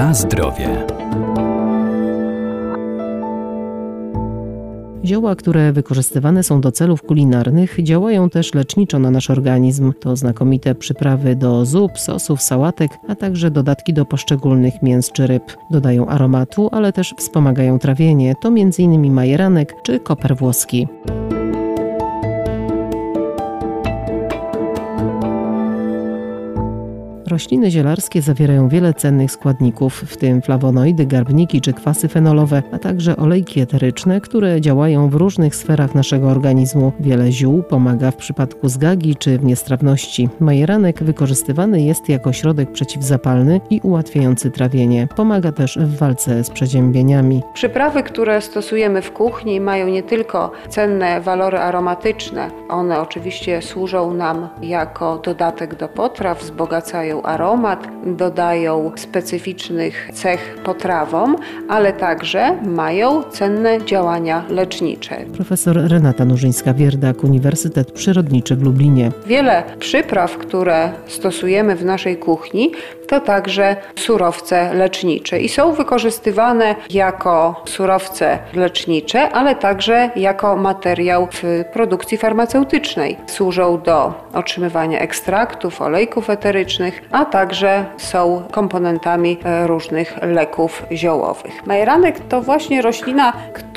Na zdrowie. Zioła, które wykorzystywane są do celów kulinarnych, działają też leczniczo na nasz organizm. To znakomite przyprawy do zup, sosów, sałatek, a także dodatki do poszczególnych mięs czy ryb. Dodają aromatu, ale też wspomagają trawienie. To m.in. majeranek czy koper włoski. Rośliny zielarskie zawierają wiele cennych składników, w tym flawonoidy, garbniki czy kwasy fenolowe, a także olejki eteryczne, które działają w różnych sferach naszego organizmu. Wiele ziół pomaga w przypadku zgagi czy w niestrawności. Majeranek wykorzystywany jest jako środek przeciwzapalny i ułatwiający trawienie. Pomaga też w walce z przeziębieniami. Przyprawy, które stosujemy w kuchni mają nie tylko cenne walory aromatyczne, one oczywiście służą nam jako dodatek do potraw, wzbogacają aromat, dodają specyficznych cech potrawom, ale także mają cenne działania lecznicze. Profesor Renata Nurzyńska-Wierdak, Uniwersytet Przyrodniczy w Lublinie. Wiele przypraw, które stosujemy w naszej kuchni, to także surowce lecznicze i są wykorzystywane jako surowce lecznicze, ale także jako materiał w produkcji farmaceutycznej. Służą do otrzymywania ekstraktów, olejków eterycznych, a także są komponentami e, różnych leków ziołowych. Majeranek to właśnie roślina, która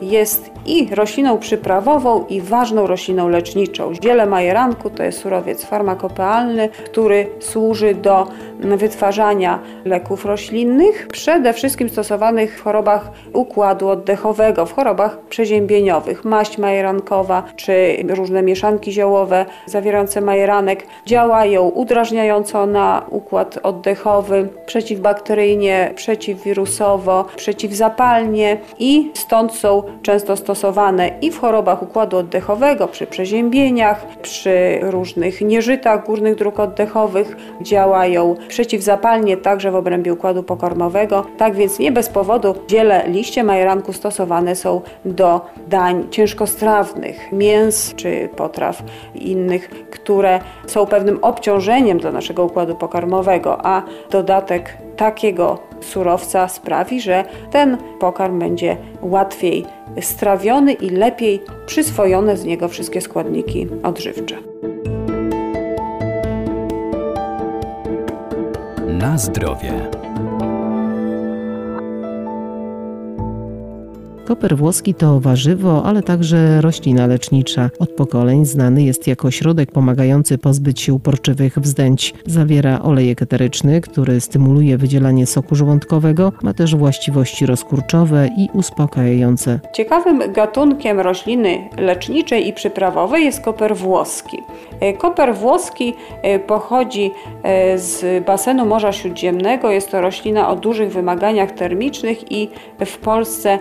jest i rośliną przyprawową i ważną rośliną leczniczą. Ziele majeranku to jest surowiec farmakopealny, który służy do wytwarzania leków roślinnych, przede wszystkim stosowanych w chorobach układu oddechowego, w chorobach przeziębieniowych. Maść majerankowa czy różne mieszanki ziołowe zawierające majeranek działają udrażniająco na układ oddechowy, przeciwbakteryjnie, przeciwwirusowo, przeciwzapalnie i stąd są często stosowane i w chorobach układu oddechowego, przy przeziębieniach, przy różnych nieżytach górnych dróg oddechowych działają przeciwzapalnie także w obrębie układu pokarmowego. Tak więc nie bez powodu ziele liście majeranku stosowane są do dań ciężkostrawnych, mięs czy potraw innych, które są pewnym obciążeniem dla naszego układu pokarmowego, a dodatek takiego surowca sprawi, że ten pokarm będzie łatwiej strawiony i lepiej przyswojone z niego wszystkie składniki odżywcze. Na zdrowie. Koper włoski to warzywo, ale także roślina lecznicza. Od pokoleń znany jest jako środek pomagający pozbyć się uporczywych wzdęć. Zawiera olejek eteryczny, który stymuluje wydzielanie soku żołądkowego, ma też właściwości rozkurczowe i uspokajające. Ciekawym gatunkiem rośliny leczniczej i przyprawowej jest koper włoski. E, koper włoski e, pochodzi e, z basenu Morza Śródziemnego. Jest to roślina o dużych wymaganiach termicznych i w Polsce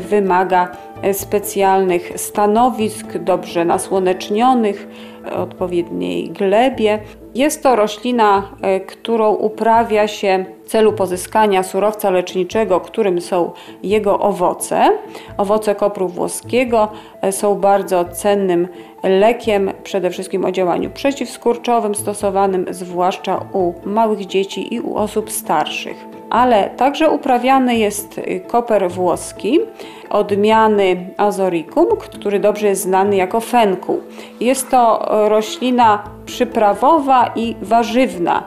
wymaga specjalnych stanowisk, dobrze nasłonecznionych, odpowiedniej glebie. Jest to roślina, którą uprawia się celu pozyskania surowca leczniczego, którym są jego owoce. Owoce kopru włoskiego są bardzo cennym lekiem, przede wszystkim o działaniu przeciwskurczowym, stosowanym zwłaszcza u małych dzieci i u osób starszych. Ale także uprawiany jest koper włoski odmiany Azoricum, który dobrze jest znany jako fenku. Jest to roślina przyprawowa i warzywna.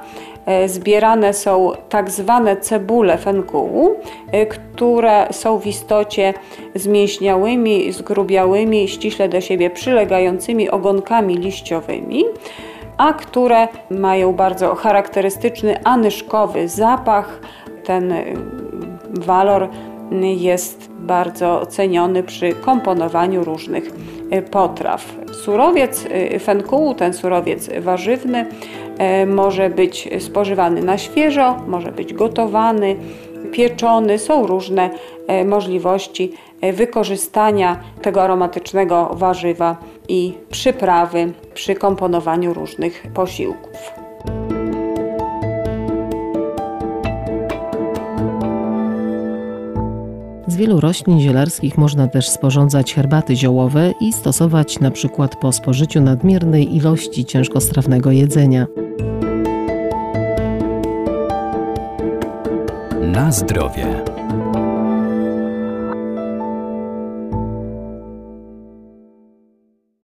E, zbierane są tak zwane cebule fenkułu, e, które są w istocie zmięśniałymi, zgrubiałymi, ściśle do siebie przylegającymi ogonkami liściowymi a które mają bardzo charakterystyczny anyszkowy zapach. Ten e, walor jest bardzo ceniony przy komponowaniu różnych potraw. Surowiec fenkułu, ten surowiec warzywny, może być spożywany na świeżo, może być gotowany, pieczony. Są różne e, możliwości e, wykorzystania tego aromatycznego warzywa i przyprawy przy komponowaniu różnych posiłków. Z wielu roślin zielarskich można też sporządzać herbaty ziołowe i stosować na przykład po spożyciu nadmiernej ilości ciężkostrawnego jedzenia. Na zdrowie.